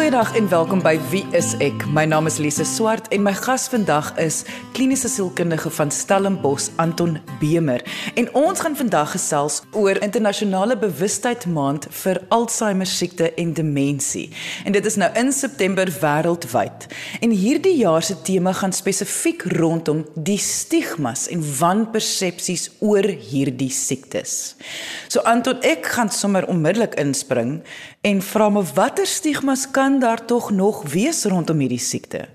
Goeiedag en welkom by Wie is ek? My naam is Lise Swart en my gas vandag is kliniese sielkundige van Stellenbosch Anton Bemer. En ons gaan vandag gesels oor internasionale bewustheid maand vir Alzheimer siekte en demensie. En dit is nou in September wêreldwyd. En hierdie jaar se tema gaan spesifiek rondom die stigmas en wanpersepsies oor hierdie siektes. So Anton, ek gaan sommer onmiddellik inspring en vra me watter stigmas kan daar tog nog wees rondom hierdie siekte?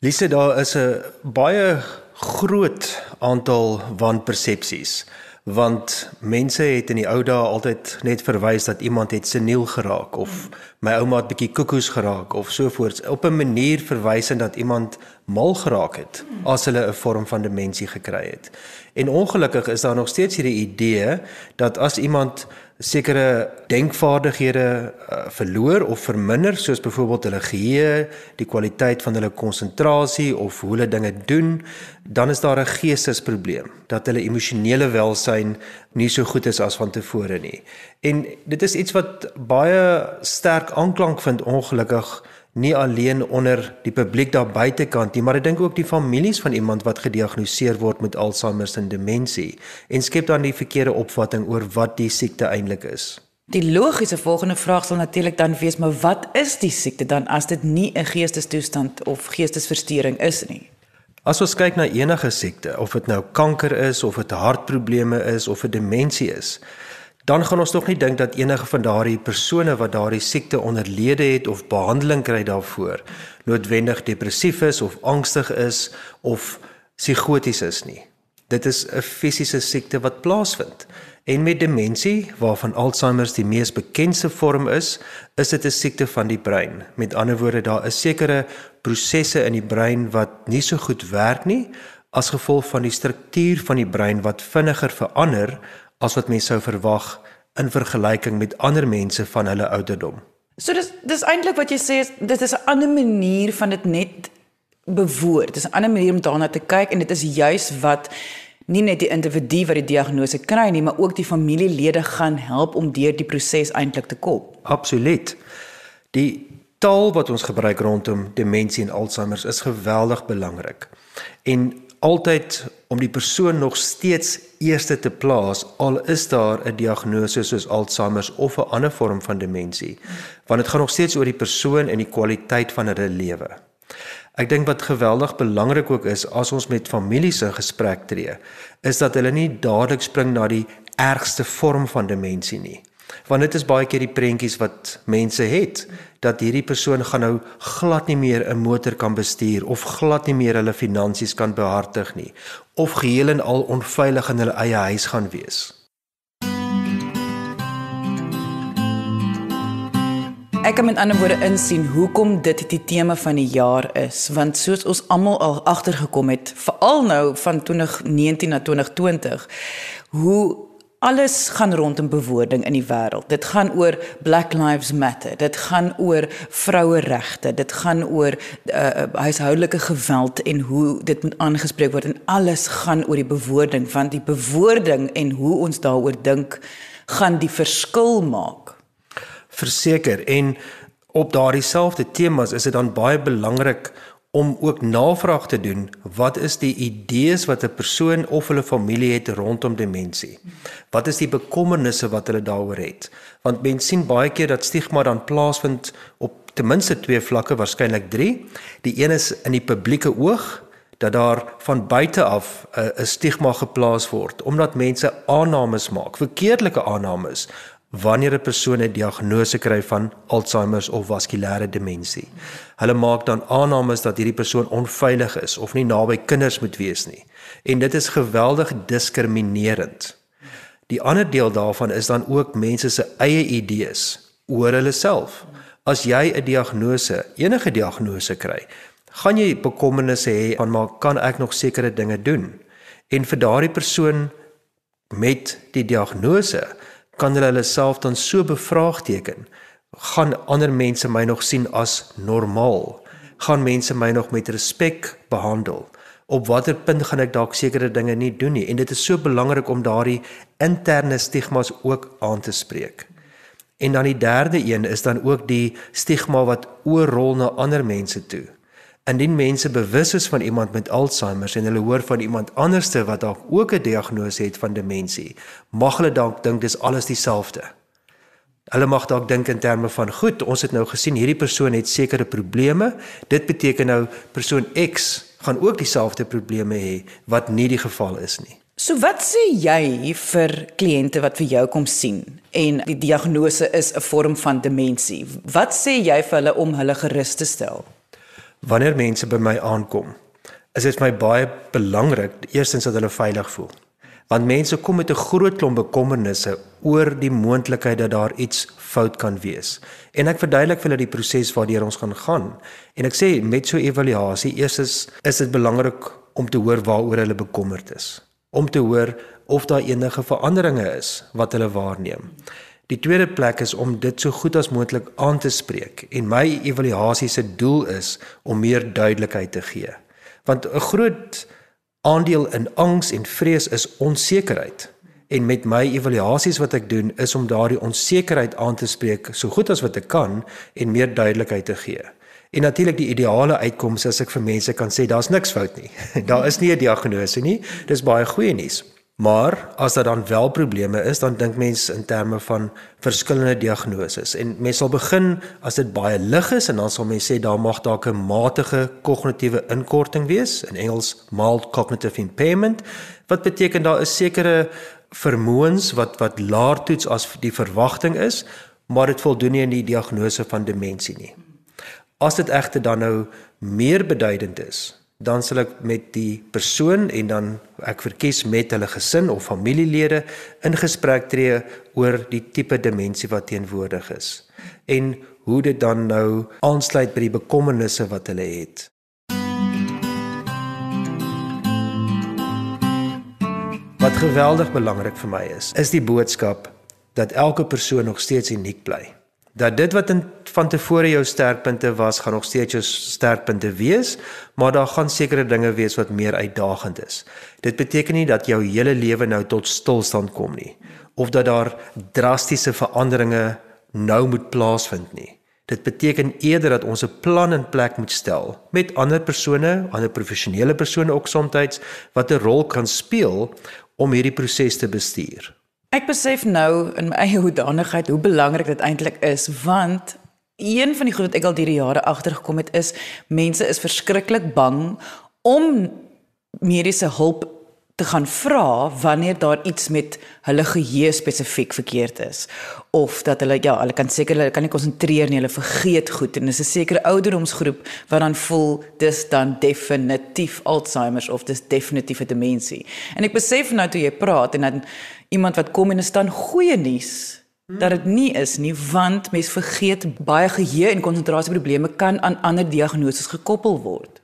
Lise, daar is 'n baie groot aantal wanpersepsies want mense het in die ou dae altyd net verwys dat iemand het seniel geraak of my ouma het bietjie koekoes geraak of so voort op 'n manier verwysend dat iemand mal geraak het as hulle 'n vorm van demensie gekry het. En ongelukkig is daar nog steeds hierdie idee dat as iemand sekere denkvaardighede uh, verloor of verminder soos byvoorbeeld hulle geheue, die kwaliteit van hulle konsentrasie of hoe hulle dinge doen, dan is daar 'n geestesprobleem dat hulle emosionele welsyn nie so goed is as van tevore nie. En dit is iets wat baie sterk aanklank vind ongelukkig nie alleen onder die publiek daar buitekant nie, maar ek dink ook die families van iemand wat gediagnoseer word met Alzheimer se demensie en skep dan die verkeerde opvatting oor wat die siekte eintlik is. Die logiese volgende vraag sal natuurlik dan wees, maar wat is die siekte dan as dit nie 'n geestestoestand of geestesversteuring is nie? As ons kyk na enige siekte, of dit nou kanker is of dit hartprobleme is of 'n demensie is, dan gaan ons tog nie dink dat enige van daardie persone wat daardie siekte onderlede het of behandeling kry daarvoor noodwendig depressief is of angstig is of psigoties is nie. Dit is 'n fisiese siekte wat plaasvind. En met demensie, waarvan Alzheimer die mees bekende vorm is, is dit 'n siekte van die brein. Met ander woorde, daar is sekere prosesse in die brein wat nie so goed werk nie as gevolg van die struktuur van die brein wat vinniger verander as wat mense sou verwag in vergelyking met ander mense van hulle ouderdom. So dis dis eintlik wat jy sê is dit is 'n ander manier van dit net bewoord. Dis 'n ander manier om daarna te kyk en dit is juis wat nie net die individu wat die diagnose kry nie, maar ook die familielede gaan help om deur die proses eintlik te kom. Absoluut. Die taal wat ons gebruik rondom demensie en Alzheimer is geweldig belangrik. En altyd om die persoon nog steeds eerste te plaas al is daar 'n diagnose soos Alzheimer of 'n ander vorm van demensie want dit gaan nog steeds oor die persoon en die kwaliteit van hulle lewe. Ek dink wat geweldig belangrik ook is as ons met families in gesprek tree, is dat hulle nie dadelik spring na die ergste vorm van demensie nie want dit is baie keer die prentjies wat mense het dat hierdie persoon gaan nou glad nie meer 'n motor kan bestuur of glad nie meer hulle finansies kan behartig nie of geheel en al onveilig in hulle eie huis gaan wees. Ek kan met ander woorde insien hoekom dit die tema van die jaar is want soos ons almal al agtergekom het veral nou van 2019 na 2020 hoe Alles gaan rondom bewoording in die wêreld. Dit gaan oor Black Lives Matter. Dit gaan oor vroueregte. Dit gaan oor uh, huishoudelike geweld en hoe dit moet aangespreek word en alles gaan oor die bewoording want die bewoording en hoe ons daaroor dink gaan die verskil maak. Verseker en op daardie selfde temas is dit dan baie belangrik om ook navraag te doen wat is die idees wat 'n persoon of hulle familie het rondom demensie. Wat is die bekommernisse wat hulle daaroor het? Want mense sien baie keer dat stigma dan plaasvind op ten minste twee vlakke, waarskynlik 3. Die een is in die publieke oog dat daar van buite af 'n stigma geplaas word omdat mense aannames maak, verkeerdelike aannames wanneer 'n persoon 'n diagnose kry van Alzheimer of vaskulêre demensie. Hulle maak dan aannames dat hierdie persoon onveilig is of nie naby kinders moet wees nie. En dit is geweldig diskriminerend. Die ander deel daarvan is dan ook mense se eie idees oor hulle self. As jy 'n diagnose, enige diagnose kry, gaan jy bekommernisse hê van maar kan ek nog sekere dinge doen? En vir daardie persoon met die diagnose kan hulle hulle self dan so bevraagteken gaan ander mense my nog sien as normaal? Gaan mense my nog met respek behandel? Op watter punt gaan ek dalk sekere dinge nie doen nie? En dit is so belangrik om daardie interne stigmas ook aan te spreek. En dan die derde een is dan ook die stigma wat oorrol na ander mense toe. Indien mense bewus is van iemand met Alzheimer en hulle hoor van iemand anderste wat dalk ook 'n diagnose het van demensie, mag hulle dalk dink dis alles dieselfde. Hulle mag dalk dink in terme van goed, ons het nou gesien hierdie persoon het sekere probleme. Dit beteken nou persoon X gaan ook dieselfde probleme hê wat nie die geval is nie. So wat sê jy vir kliënte wat vir jou kom sien en die diagnose is 'n vorm van demensie? Wat sê jy vir hulle om hulle gerus te stel? Wanneer mense by my aankom, is dit vir my baie belangrik eerstens dat hulle veilig voel. Want mense kom met 'n groot klomp bekommernisse oor die moontlikheid dat daar iets fout kan wees. En ek verduidelik vir hulle die proses waardeur ons gaan gaan. En ek sê met so 'n evaluasie, eers is, is dit belangrik om te hoor waaroor hulle bekommerd is om te hoor of daar enige veranderinge is wat hulle waarneem. Die tweede plek is om dit so goed as moontlik aan te spreek en my evaluasie se doel is om meer duidelikheid te gee. Want 'n groot aandeel in angs en vrees is onsekerheid. En met my evaluasies wat ek doen is om daardie onsekerheid aan te spreek so goed as wat ek kan en meer duidelikheid te gee. En natuurlik die ideale uitkoms as ek vir mense kan sê daar's niks fout nie. daar is nie 'n diagnose nie. Dis baie goeie nuus. Maar as daar dan wel probleme is, dan dink mense in terme van verskillende diagnoses. En mense sal begin as dit baie lig is en dan sal mense sê daar mag dalk 'n matige kognitiewe inkorting wees, in Engels mild cognitive impairment, wat beteken daar is sekere vermoëns wat wat laer toets as die verwagting is, maar dit voldoen nie aan die diagnose van demensie nie. As dit egter dan nou meer beduidend is, dan sal ek met die persoon en dan ek verkies met hulle gesin of familielede in gesprek tree oor die tipe demensie wat teenwoordig is en hoe dit dan nou aansluit by die bekommernisse wat hulle het. Wat geweldig belangrik vir my is, is die boodskap dat elke persoon nog steeds uniek bly dat dit wat in van tevore jou sterkpunte was, gaan nog steeds jou sterkpunte wees, maar daar gaan sekere dinge wees wat meer uitdagend is. Dit beteken nie dat jou hele lewe nou tot stilstand kom nie of dat daar drastiese veranderinge nou moet plaasvind nie. Dit beteken eerder dat ons 'n plan in plek moet stel met ander persone, ander professionele persone ook soms wat 'n rol kan speel om hierdie proses te bestuur. Ek besef nou in my eie hoedanigheid hoe belangrik dit eintlik is want een van die goed wat ek al deur die jare agtergekom het is mense is verskriklik bang om mediese hulp te gaan vra wanneer daar iets met hulle geheue spesifiek verkeerd is of dat hulle ja, hulle kan seker hulle kan nie konsentreer nie, hulle vergeet goed en dis 'n sekere ouderdomsgroep wat dan voel dis dan definitief Alzheimer of dis definitief 'n demensie. En ek besef nou toe jy praat en dan iemand wat kom en is dan goeie nuus dat dit nie is nie want mens vergeet baie geheue en konsentrasieprobleme kan aan ander diagnoses gekoppel word.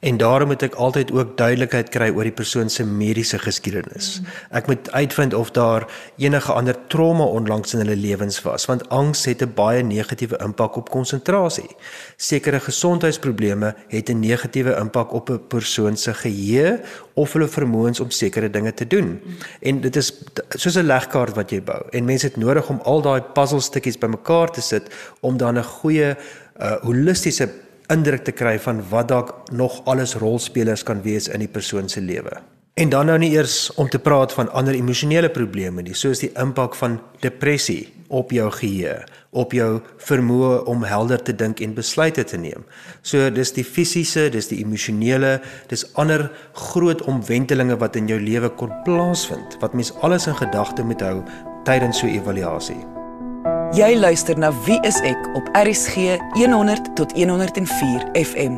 En daarom moet ek altyd ook duidelikheid kry oor die persoon se mediese geskiedenis. Ek moet uitvind of daar enige ander trauma onlangs in hulle lewens was, want angs het 'n baie negatiewe impak op konsentrasie. Sekere gesondheidsprobleme het 'n negatiewe impak op 'n persoon se geheue of hulle vermoëns om sekere dinge te doen. En dit is soos 'n legkaart wat jy bou. En mense het nodig om al daai puzzelstukkies bymekaar te sit om dan 'n goeie uh, holistiese indruk te kry van wat dalk nog alles rolspelers kan wees in die persoon se lewe. En dan nou nie eers om te praat van ander emosionele probleme nie, soos die impak van depressie op jou geheue, op jou vermoë om helder te dink en besluite te neem. So dis die fisiese, dis die emosionele, dis ander groot omwentelinge wat in jou lewe kon plaasvind wat mens alles in gedagte moet hou tydens so 'n evaluasie. Jy luister na Wie is ek op RSG 100 tot 104 FM.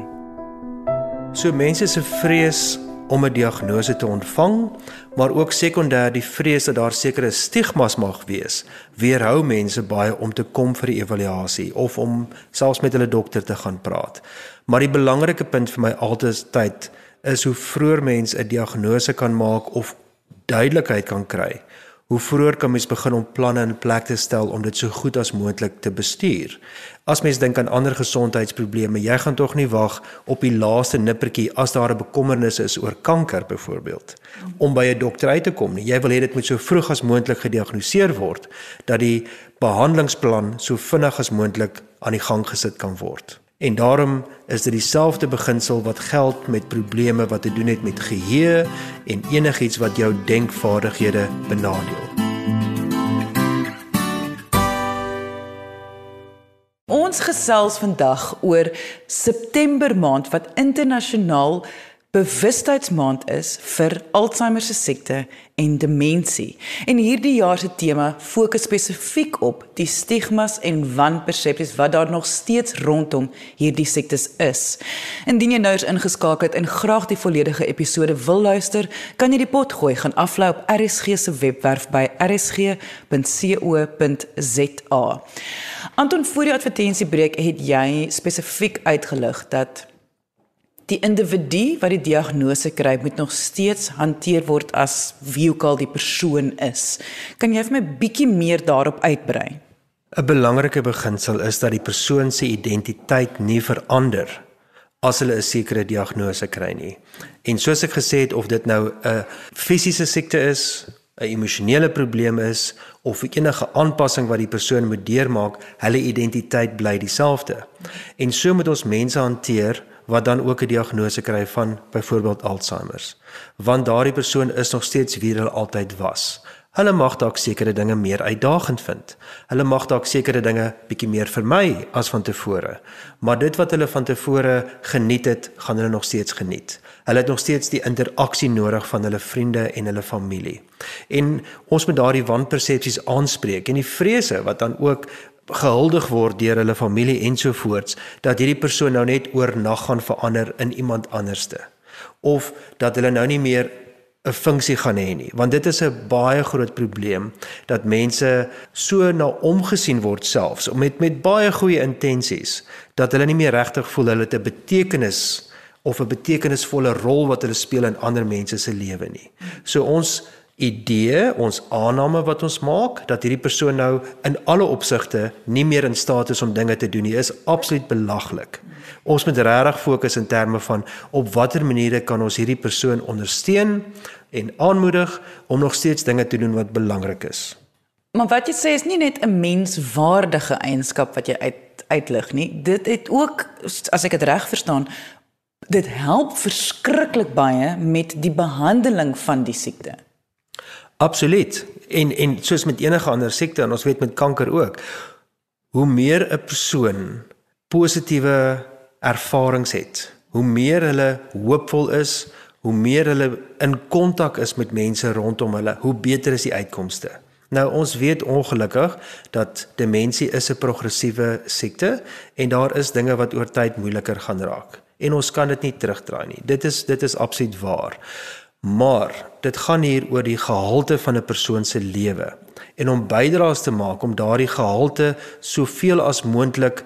So mense se vrees om 'n diagnose te ontvang, maar ook sekondêr die vrees dat daar sekere stigmas mag wees, weerhou mense baie om te kom vir 'n evaluasie of om selfs met hulle dokter te gaan praat. Maar die belangrike punt vir my altyd is hoe vroeër mens 'n diagnose kan maak of duidelikheid kan kry hoe vroeër kan mens begin om planne in plek te stel om dit so goed as moontlik te bestuur. As mens dink aan ander gesondheidsprobleme, jy gaan tog nie wag op die laaste nippertjie as daar 'n bekommernis is oor kanker byvoorbeeld om by 'n dokter uit te kom nie. Jy wil hê dit moet so vroeg as moontlik gediagnoseer word dat die behandelingsplan so vinnig as moontlik aan die gang gesit kan word. En daarom is dit dieselfde beginsel wat geld met probleme wat te doen het met geheue en enigiets wat jou denkvaardighede benadeel. Ons gesels vandag oor September maand wat internasionaal bewustheidsmaand is vir Alzheimer se siekte en demensie. En hierdie jaar se tema fokus spesifiek op die stigmas en wanpersepsies wat daar nog steeds rondom hierdie siektes is. Indien jy nou eens ingeskakel het en graag die volledige episode wil luister, kan jy die pot gooi gaan aflaai op RSG se webwerf by rsg.co.za. Anton voor die advertensiebreek het jy spesifiek uitgelig dat die individu wat die diagnose kry moet nog steeds hanteer word as wie ook al die persoon is. Kan jy vir my bietjie meer daarop uitbrei? 'n Belangrike beginsel is dat die persoon se identiteit nie verander as hulle 'n sekere diagnose kry nie. En soos ek gesê het of dit nou 'n fisiese siekte is, 'n emosionele probleem is of enige aanpassing wat die persoon moet deurmaak, hulle identiteit bly dieselfde. En so moet ons mense hanteer wat dan ook 'n diagnose kry van byvoorbeeld Alzheimer. Want daardie persoon is nog steeds wie hulle altyd was. Hulle mag dalk sekere dinge meer uitdagend vind. Hulle mag dalk sekere dinge bietjie meer vermy as van tevore. Maar dit wat hulle van tevore geniet het, gaan hulle nog steeds geniet. Hulle het nog steeds die interaksie nodig van hulle vriende en hulle familie. En ons moet daardie wanpersepsies aanspreek en die vrese wat dan ook gehuldig word deur hulle familie ensovoorts dat hierdie persoon nou net oornag gaan verander in iemand anderste of dat hulle nou nie meer 'n funksie gaan hê nie want dit is 'n baie groot probleem dat mense so na omgesien word selfs met met baie goeie intensies dat hulle nie meer regtig voel hulle het 'n betekenis of 'n betekenisvolle rol wat hulle speel in ander mense se lewe nie. So ons idee, ons aanname wat ons maak dat hierdie persoon nou in alle opsigte nie meer in staat is om dinge te doen nie, is absoluut belaglik. Ons moet regtig fokus in terme van op watter maniere kan ons hierdie persoon ondersteun en aanmoedig om nog steeds dinge te doen wat belangrik is. Maar wat jy sê is nie net 'n menswaardige eienskap wat jy uit uitlig nie. Dit het ook as ek dit reg verstaan, dit help verskriklik baie met die behandeling van die siekte. Absoluut. En en soos met enige ander siekte en ons weet met kanker ook, hoe meer 'n persoon positiewe ervarings het, hoe meer hulle hoopvol is, hoe meer hulle in kontak is met mense rondom hulle, hoe beter is die uitkomste. Nou ons weet ongelukkig dat demensie is 'n progressiewe siekte en daar is dinge wat oor tyd moeiliker gaan raak en ons kan dit nie terugdraai nie. Dit is dit is absoluut waar. Maar dit gaan hier oor die gehalte van 'n persoon se lewe en om bydraes te maak om daardie gehalte soveel as moontlik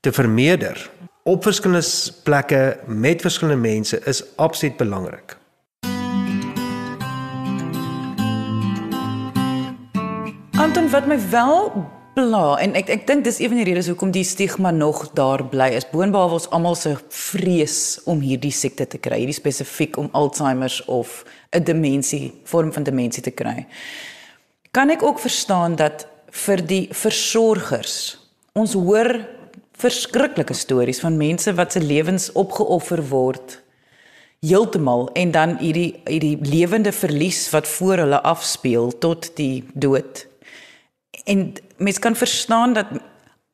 te vermeerder op verskillende plekke met verskillende mense is absoluut belangrik. Anton wat my wel pla en ek ek dink dis een van die redes hoekom die stigma nog daar bly is. Boonbehalwe ons almal se vrees om hierdie siekte te kry, hierdie spesifiek om Alzheimer of 'n demensie, vorm van demensie te kry. Kan ek ook verstaan dat vir die versorgers ons hoor verskriklike stories van mense wat se lewens opgeoffer word heeltemal en dan hierdie hierdie lewende verlies wat voor hulle afspeel tot die dood. En mens kan verstaan dat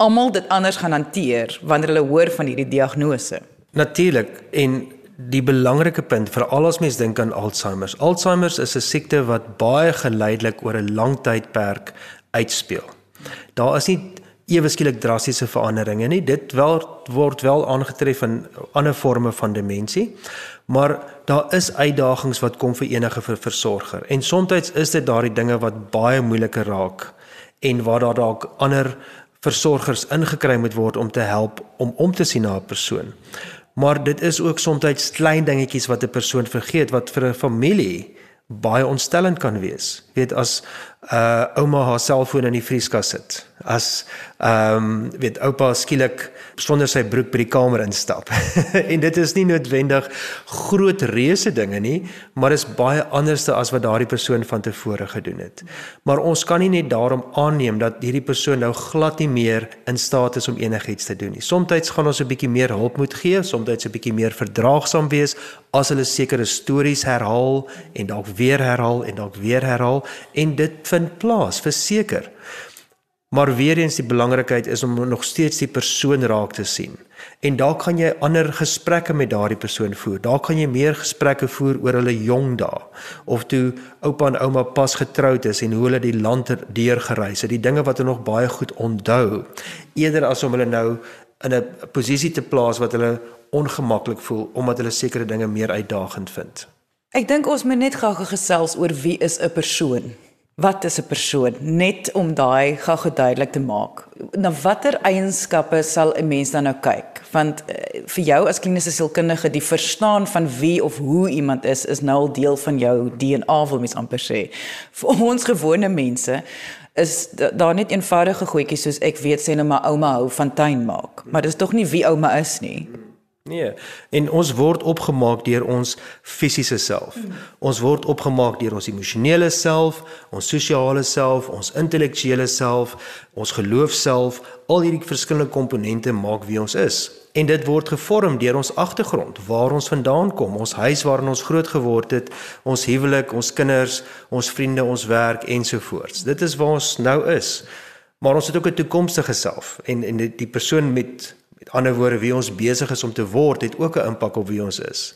almal dit anders gaan hanteer wanneer hulle hoor van hierdie diagnose. Natuurlik en die belangrike punt vir al ons mense dink aan Alzheimer. Alzheimer is 'n siekte wat baie geleidelik oor 'n lang tydperk uitspeel. Daar is nie ewe skielik drastiese veranderinge nie. Dit wel word wel aangetref in ander forme van demensie. Maar daar is uitdagings wat kom vir enige versorger. En soms is dit daardie dinge wat baie moeiliker raak en waar daar dalk ander versorgers ingekry moet word om te help om om te sien na 'n persoon. Maar dit is ook soms klein dingetjies wat 'n persoon vergeet wat vir 'n familie baie ontstellend kan wees. Weet as uh ouma haar selfoon in die vrieskas sit. As ehm um, weet oupa skielik sonder sy broek by die kamer instap. en dit is nie noodwendig groot reuse dinge nie, maar is baie anderste as wat daardie persoon van tevore gedoen het. Maar ons kan nie net daarom aanneem dat hierdie persoon nou glad nie meer in staat is om enigiets te doen nie. Somstyds gaan ons 'n bietjie meer hulp moet gee, somstyds 'n bietjie meer verdraagsaam wees as hulle sekere stories herhaal en dalk weer herhaal en dalk weer herhaal en dit vind plaas verseker. Maar weer eens die belangrikheid is om nog steeds die persoon raak te sien. En daar kan jy ander gesprekke met daardie persoon voer. Daar kan jy meer gesprekke voer oor hulle jong dae of toe oupa en ouma pas getroud is en hoe hulle die land deur gereis het. Die dinge wat hulle nog baie goed onthou. Eerder as om hulle nou in 'n posisie te plaas wat hulle ongemaklik voel omdat hulle sekere dinge meer uitdagend vind. Ek dink ons moet net gou gesels oor wie is 'n persoon wat is 'n persoon net om daai gou geduidelik te maak. Na watter eienskappe sal 'n mens dan nou kyk? Want uh, vir jou as kliniese sielkundige, die verstaan van wie of hoe iemand is is nou al deel van jou DNA wil mens amper sê. Vir ons gewone mense is daar net eenvoudige goedjies soos ek weet sê nou my ouma hou van tuin maak, maar dis tog nie wie ouma is nie. Nee, en ons word opgemaak deur ons fisiese self. Ons word opgemaak deur ons emosionele self, ons sosiale self, ons intellektuele self, ons geloofself. Al hierdie verskillende komponente maak wie ons is. En dit word gevorm deur ons agtergrond, waar ons vandaan kom, ons huis waarin ons groot geword het, ons huwelik, ons kinders, ons vriende, ons werk ensovoorts. Dit is waar ons nou is. Maar ons het ook 'n toekomstige self en en die, persoon Met ander woorde, wie ons besig is om te word, het ook 'n impak op wie ons is.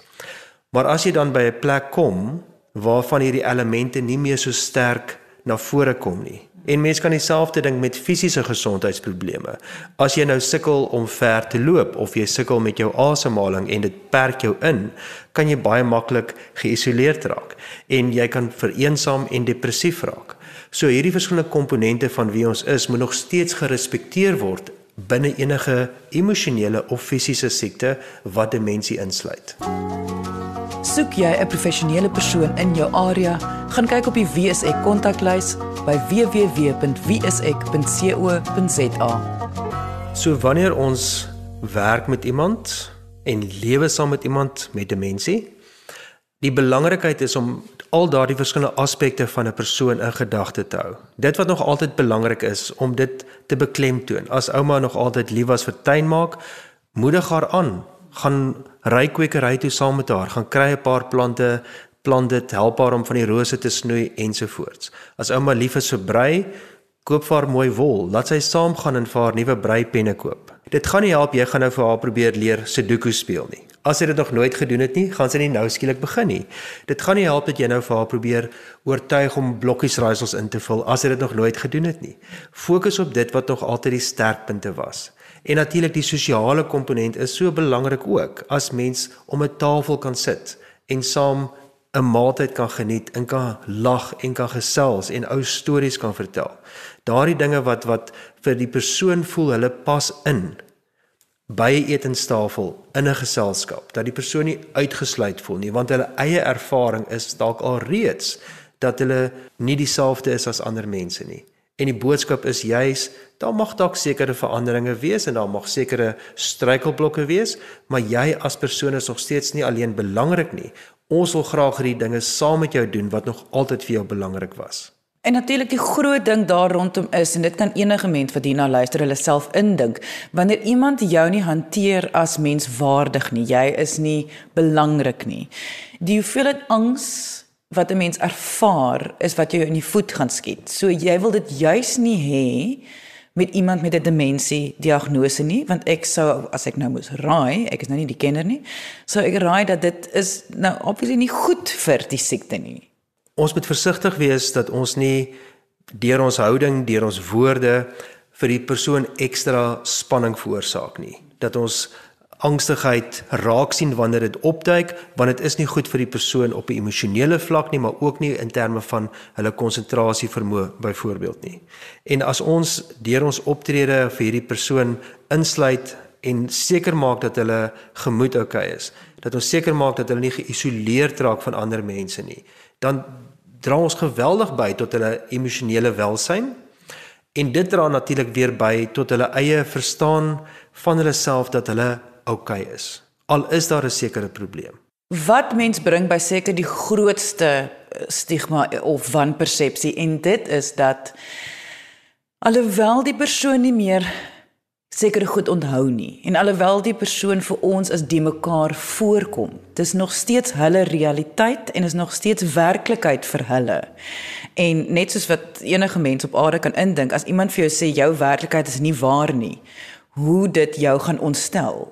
Maar as jy dan by 'n plek kom waarvan hierdie elemente nie meer so sterk na vore kom nie. En mense kan dieselfde ding met fisiese gesondheidsprobleme. As jy nou sukkel om ver te loop of jy sukkel met jou asemhaling en dit perk jou in, kan jy baie maklik geïsoleerd raak en jy kan vereensaam en depressief raak. So hierdie verskillende komponente van wie ons is, moet nog steeds gerespekteer word binne enige emosionele of fisiese siekte wat demensie insluit. Soek jy 'n professionele persoon in jou area, gaan kyk op die WSE kontaklys by www.wse.co.za. So wanneer ons werk met iemand en lewe saam met iemand met demensie, die belangrikheid is om al daardie verskillende aspekte van 'n persoon in gedagte te hou. Dit wat nog altyd belangrik is om dit te beklemtoon. As ouma nog altyd lief was vir tuin maak, moedig haar aan, gaan ry kwekery toe saam met haar, gaan kry 'n paar plante, plant dit, help haar om van die rose te snoei ensovoorts. As ouma lief is vir brei, koop vir haar mooi wol, laat sy saam gaan en vir haar nuwe breipenne koop. Dit gaan nie help jy gaan nou vir haar probeer leer Sudoku speel nie. As sy dit nog nooit gedoen het nie, gaan sy nie nou skielik begin nie. Dit gaan nie help dat jy nou vir haar probeer oortuig om blokkies raaisels in te vul as sy dit nog nooit gedoen het nie. Fokus op dit wat nog altyd die sterkpunte was. En natuurlik die sosiale komponent is so belangrik ook as mens om 'n tafel kan sit en saam 'n maaltyd kan geniet en kan lag en kan gesels en ou stories kan vertel. Daardie dinge wat wat vir die persoon voel hulle pas in by 'n etenstafel in 'n geselskap dat die persoon nie uitgesluit voel nie want hulle eie ervaring is dalk al reeds dat hulle nie dieselfde is as ander mense nie. En die boodskap is juis daar mag dalk sekere veranderinge wees en daar mag sekere struikelblokke wees, maar jy as persoon is nog steeds nie alleen belangrik nie. Ons wil graag hierdie dinge saam met jou doen wat nog altyd vir jou belangrik was. En natuurlik die groot ding daar rondom is en dit kan enige mens wat hierna luister hulle self indink wanneer iemand jou nie hanteer as menswaardig nie jy is nie belangrik nie. Die hoeveelheid angs wat 'n mens ervaar is wat jou in die voet gaan skiet. So jy wil dit juis nie hê met iemand met 'n demensie diagnose nie want ek sou as ek nou moes raai ek is nou nie die kenner nie sou ek raai dat dit is nou obviously nie goed vir die siekte nie ons moet versigtig wees dat ons nie deur ons houding, deur ons woorde vir die persoon ekstra spanning veroorsaak nie. Dat ons angstigheid raak sien wanneer dit opduik, want dit is nie goed vir die persoon op 'n emosionele vlak nie, maar ook nie in terme van hulle konsentrasie vermoë byvoorbeeld nie. En as ons deur ons optrede vir hierdie persoon insluit en seker maak dat hulle gemoed oukei okay is, dat ons seker maak dat hulle nie geïsoleerd raak van ander mense nie, dan dra ons geweldig by tot hulle emosionele welsyn en dit dra natuurlik weer by tot hulle eie verstaan van hulle self dat hulle oukei okay is. Al is daar 'n sekere probleem. Wat mens bring by seker die grootste stigma of wanpersepsie en dit is dat alhoewel die persoon nie meer seker goed onthou nie en alhoewel die persoon vir ons as die mekaar voorkom dis nog steeds hulle realiteit en is nog steeds werklikheid vir hulle en net soos wat enige mens op aarde kan indink as iemand vir jou sê jou werklikheid is nie waar nie hoe dit jou gaan ontstel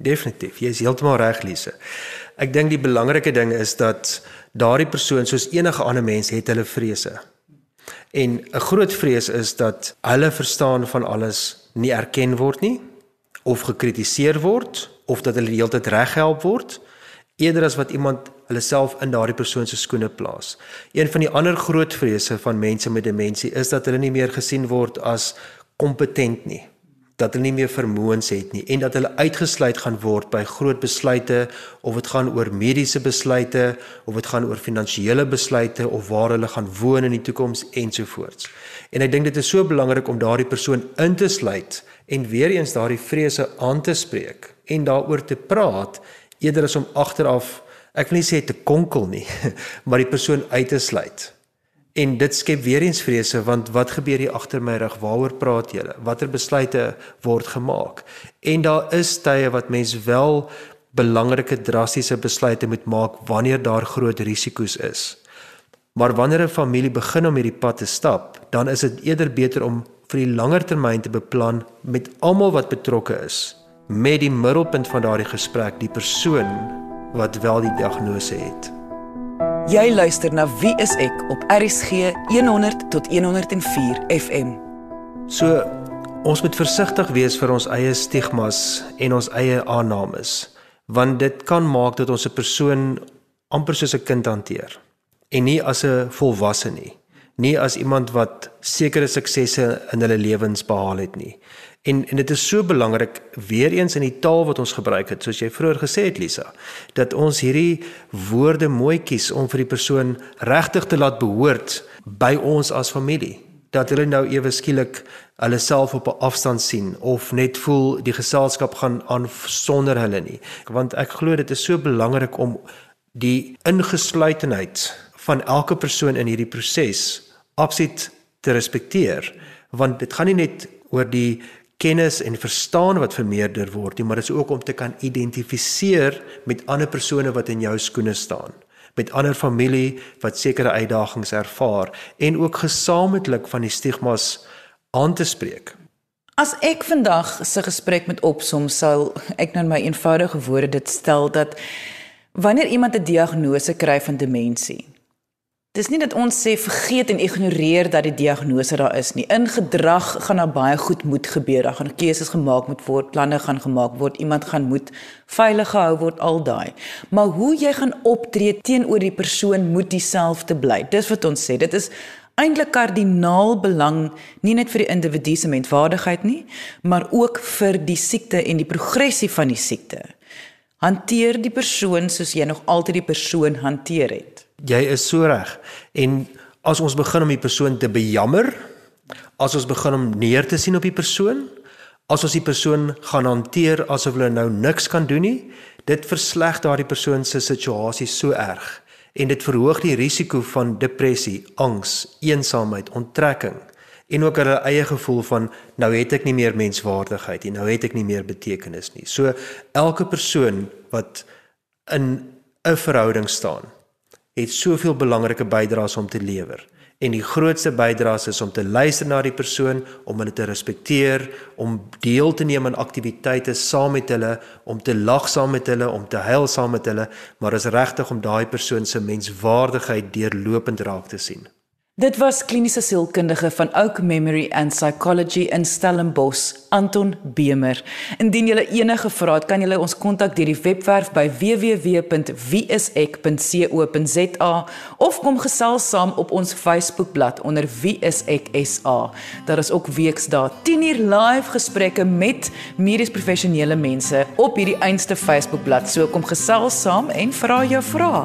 Definitief. Jy is heeltemal reg, Lise. Ek dink die belangrike ding is dat daardie persoon soos enige ander mens het hulle vrese. En 'n groot vrees is dat hulle verstaan van alles nie erken word nie of gekritiseer word of dat hulle die hele tyd reghelp word eerder as wat iemand hulle self in daardie persoon se skoene plaas. Een van die ander groot vrese van mense met demensie is dat hulle nie meer gesien word as kompetent nie dat hulle nie meer vermoëns het nie en dat hulle uitgesluit gaan word by groot besluite of dit gaan oor mediese besluite of dit gaan oor finansiële besluite of waar hulle gaan woon in die toekoms ensovoorts. En ek dink dit is so belangrik om daardie persoon in te sluit en weer eens daardie vrese aan te spreek en daaroor te praat eerder as om agteraf ek wil nie sê te konkel nie, maar die persoon uit te sluit. En dit skep weer eens vrese want wat gebeur hier agter my rug? Waaroor praat julle? Watter besluite word gemaak? En daar is tye wat mens wel belangrike drastiese besluite moet maak wanneer daar groot risiko's is. Maar wanneer 'n familie begin om hierdie pad te stap, dan is dit eerder beter om vir die langer termyn te beplan met almal wat betrokke is, met die middelpunt van daardie gesprek die persoon wat wel die diagnose het. Jy luister na Wie is ek op RSG 100 tot 104 FM. So ons moet versigtig wees vir ons eie stigmas en ons eie aannames, want dit kan maak dat ons 'n persoon amper soos 'n kind hanteer en nie as 'n volwasse nie, nie as iemand wat sekere suksesse in hulle lewens behaal het nie. En en dit is so belangrik weer eens in die taal wat ons gebruik het, soos jy vroeër gesê het Lisa, dat ons hierdie woorde mooi kies om vir die persoon regtig te laat behoort by ons as familie. Dat hulle nou ewe skielik hulle self op 'n afstand sien of net voel die geselskap gaan aan sonder hulle nie. Want ek glo dit is so belangrik om die ingesluitenheid van elke persoon in hierdie proses absoluut te respekteer want dit gaan nie net oor die kennis en verstaan wat vermeerder word nie, maar dit is ook om te kan identifiseer met ander persone wat in jou skoene staan, met ander familie wat sekere uitdagings ervaar en ook gesamentlik van die stigmas aan te spreek. As ek vandag se gesprek met opsom sou ek nou in my eenvoudige woorde dit stel dat wanneer iemand 'n diagnose kry van demensie Dis nie dat ons sê vergeet en ignoreer dat die diagnose daar is nie. In gedrag gaan daar baie goed moet gebeur. Daar gaan keuses gemaak moet word, planne gaan gemaak word, iemand gaan moet veilig gehou word al daai. Maar hoe jy gaan optree teenoor die persoon moet dieselfde bly. Dis wat ons sê. Dit is eintlik kardinaal belang nie net vir die individu se menswaardigheid nie, maar ook vir die siekte en die progressie van die siekte. Hanteer die persoon soos jy nog altyd die persoon hanteer het. Jy is so reg. En as ons begin om die persoon te bejammer, as ons begin om neer te sien op die persoon, as ons die persoon gaan hanteer asof hulle nou niks kan doen nie, dit versleg daardie persoon se situasie so erg en dit verhoog die risiko van depressie, angs, eensaamheid, onttrekking en ook hulle eie gevoel van nou het ek nie meer menswaardigheid nie, nou het ek nie meer betekenis nie. So elke persoon wat in 'n verhouding staan, het soveel belangrike bydraes om te lewer. En die grootste bydraes is om te luister na die persoon, om hulle te respekteer, om deel te neem aan aktiwiteite saam met hulle, om te lag saam met hulle, om te huil saam met hulle, maar is regtig om daai persoon se menswaardigheid deurlopend raak te sien. Dit was kliniese sielkundige van Oak Memory and Psychology in Stellenbosch, Anton Bemer. Indien jy enige vrae het, kan jy ons kontak deur die webwerf by www.wieisek.co.za of kom gesels saam op ons Facebookblad onder wieiseksa. Daar is ook weksdae 10uur live gesprekke met medies professionele mense op hierdie einste Facebookblad. So kom gesels saam en vra jou vrae.